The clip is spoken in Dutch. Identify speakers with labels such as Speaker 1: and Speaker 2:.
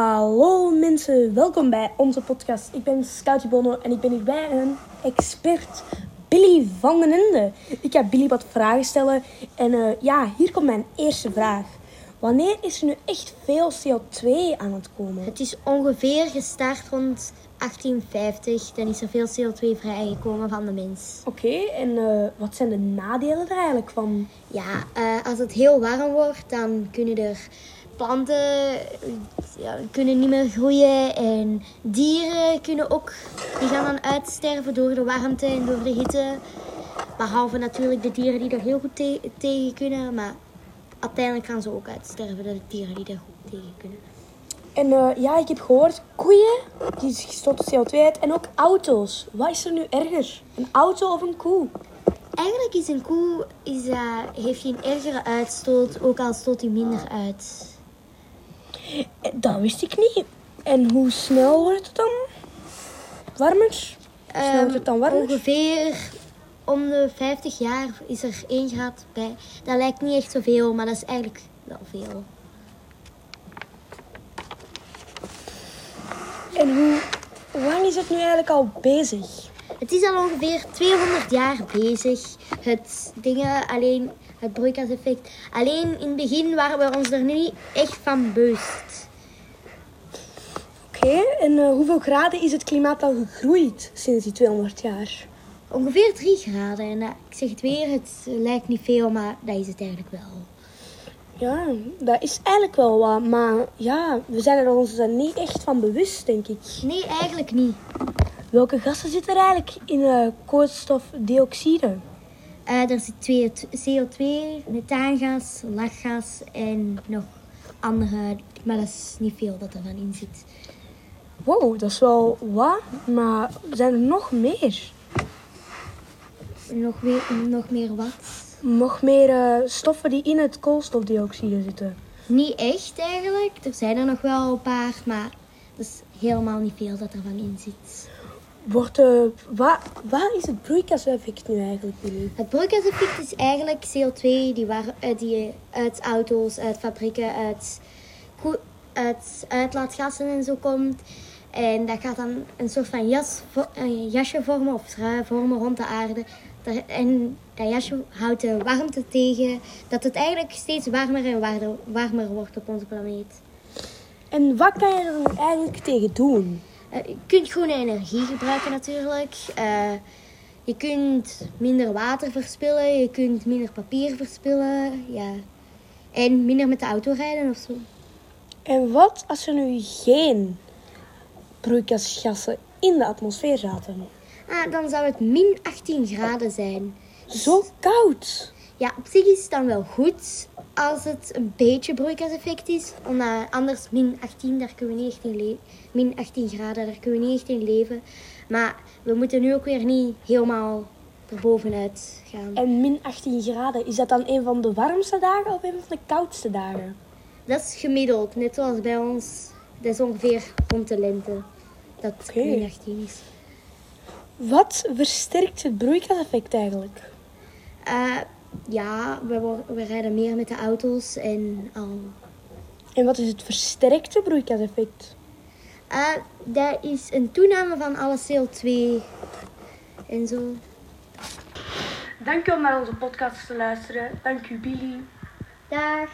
Speaker 1: Hallo mensen, welkom bij onze podcast. Ik ben Scoutje Bono en ik ben hier bij een expert, Billy van den Ende. Ik ga Billy wat vragen stellen en eh, ja, hier komt mijn eerste vraag. Wanneer is er nu echt veel CO2 aan het komen?
Speaker 2: Het is ongeveer gestart rond 1850. Dan is er veel CO2 vrijgekomen van de mens.
Speaker 1: Oké, en eh, wat zijn de nadelen er eigenlijk van?
Speaker 2: Ja, eh, als het heel warm wordt, dan kunnen er planten ja, kunnen niet meer groeien. En dieren kunnen ook, die gaan dan uitsterven door de warmte en door de hitte. Behalve natuurlijk de dieren die er heel goed te- tegen kunnen. Maar uiteindelijk gaan ze ook uitsterven, de dieren die er goed tegen kunnen.
Speaker 1: En eh, ja, ik heb gehoord, koeien, die stoten CO2 uit en ook auto's. Wat is er nu erger, een auto of een koe?
Speaker 2: Eigenlijk is een koe is, eh, heeft geen ergere uitstoot, ook al stoot hij minder uit.
Speaker 1: Dat wist ik niet. En hoe snel wordt het dan warmer? Hoe snel wordt het dan warmer?
Speaker 2: Ehm, Ongeveer om de 50 jaar is er 1 graad bij. Dat lijkt niet echt zoveel, maar dat is eigenlijk wel veel.
Speaker 1: En hoe lang is het nu eigenlijk al bezig?
Speaker 2: Het is al ongeveer 200 jaar bezig. Het dingen, alleen het broeikaseffect. Alleen in het begin waren we ons er niet echt van bewust.
Speaker 1: Oké, en eh, hoeveel graden is het klimaat al gegroeid sinds die 200 jaar?
Speaker 2: Ongeveer 3 graden. En eh, ik zeg het weer, het lijkt niet veel, maar dat is het eigenlijk wel.
Speaker 1: Ja, dat is eigenlijk wel wat. Maar ja, we zijn er ons er niet echt van bewust, denk ik.
Speaker 2: Nee, eigenlijk niet.
Speaker 1: Welke gassen zitten er eigenlijk in eh, koolstofdioxide?
Speaker 2: Eh, er zit twee- CO2, methaangas, lachgas en nog andere, maar dat is niet veel dat er van in zit.
Speaker 1: Wow, dat is wel wat. Maar zijn er nog meer?
Speaker 2: Nog, weer, nog meer wat?
Speaker 1: Nog meer eh, stoffen die in het koolstofdioxide zitten.
Speaker 2: Niet echt eigenlijk. Er zijn er nog wel een paar, maar dat is helemaal niet veel dat er van in zit.
Speaker 1: Wordt, eh, wat, wat is het broeikaseffect nu eigenlijk, Billy?
Speaker 2: Het broeikaseffect is eigenlijk CO2 die, waar, eh, die uit auto's, uit fabrieken, uit, uit uitlaatgassen en zo komt. En dat gaat dan een soort van jas, een jasje vormen of trui vormen rond de aarde. En dat jasje houdt de warmte tegen dat het eigenlijk steeds warmer en warmer, warmer wordt op onze planeet.
Speaker 1: En wat kan je er eigenlijk tegen doen?
Speaker 2: Eh, je kunt groene energie gebruiken natuurlijk. Eh, je kunt minder water verspillen. Je kunt minder papier verspillen. Ja. En minder met de auto rijden of zo.
Speaker 1: En wat als er nu geen broeikasgassen in de atmosfeer zaten?
Speaker 2: Ah, dan zou het min 18 graden zijn.
Speaker 1: Zo koud.
Speaker 2: Ja, op zich is het dan wel goed als het een beetje broeikaseffect is. Omdat anders min 18, daar kunnen we niet echt in leven. Min 18 graden, daar kunnen we niet echt in leven. Maar we moeten nu ook weer niet helemaal erbovenuit gaan.
Speaker 1: En min 18 graden, is dat dan een van de warmste dagen of een van de koudste dagen?
Speaker 2: Dat is gemiddeld, net zoals bij ons. Dat is ongeveer rond de lente. Dat
Speaker 1: Oké.
Speaker 2: min 18 is.
Speaker 1: Wat versterkt het broeikaseffect eigenlijk?
Speaker 2: Eh, ja, we, we rijden meer met de auto's en al.
Speaker 1: En wat is het versterkte broeikaseffect?
Speaker 2: Eh, dat is een toename van alle CO2 en zo.
Speaker 1: Dank u om naar onze podcast te luisteren. Dank u, Billy.
Speaker 2: Dag.